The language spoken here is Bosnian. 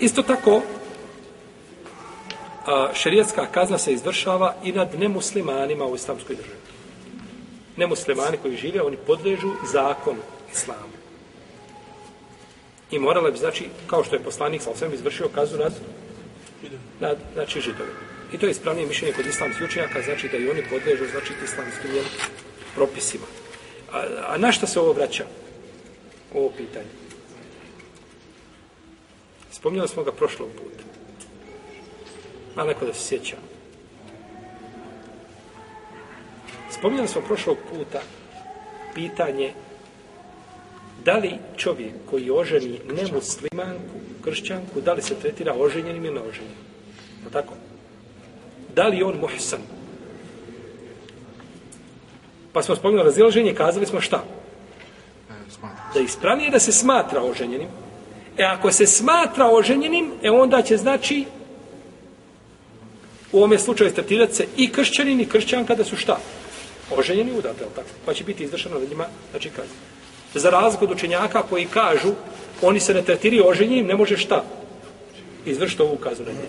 Isto tako, šerijetska kazna se izvršava i nad nemuslimanima u islamskoj državi. Nemuslimani koji žive, oni podležu zakonu islamu. I morala bi, znači, kao što je poslanik sa osvijem izvršio kaznu nad, nad znači, židovima. I to je ispravnije mišljenje kod islamskih učenjaka, znači da i oni podležu, znači, islamskim propisima. A, a na što se ovo vraća? Ovo pitanje. Spominjali smo ga prošlog puta. A neko da se sjeća. Spominjali smo prošlog puta pitanje da li čovjek koji oženi nemuslimanku, kršćanku, da li se tretira oženjenim ili neoženjenim? Je tako? Da li on muhsan? Pa smo spominjali razilaženje, kazali smo šta? E, da ispravnije da se smatra oženjenim, E ako se smatra oženjenim, e onda će znači u ovome slučaju tretirati se i kršćanin i kršćan kada su šta? Oženjeni udate, tako? Pa će biti izvršeno od njima, znači kazna. Za razliku od učenjaka koji kažu oni se ne tretiraju oženjenim, ne može šta? Izvršiti ovu kaznu na njih.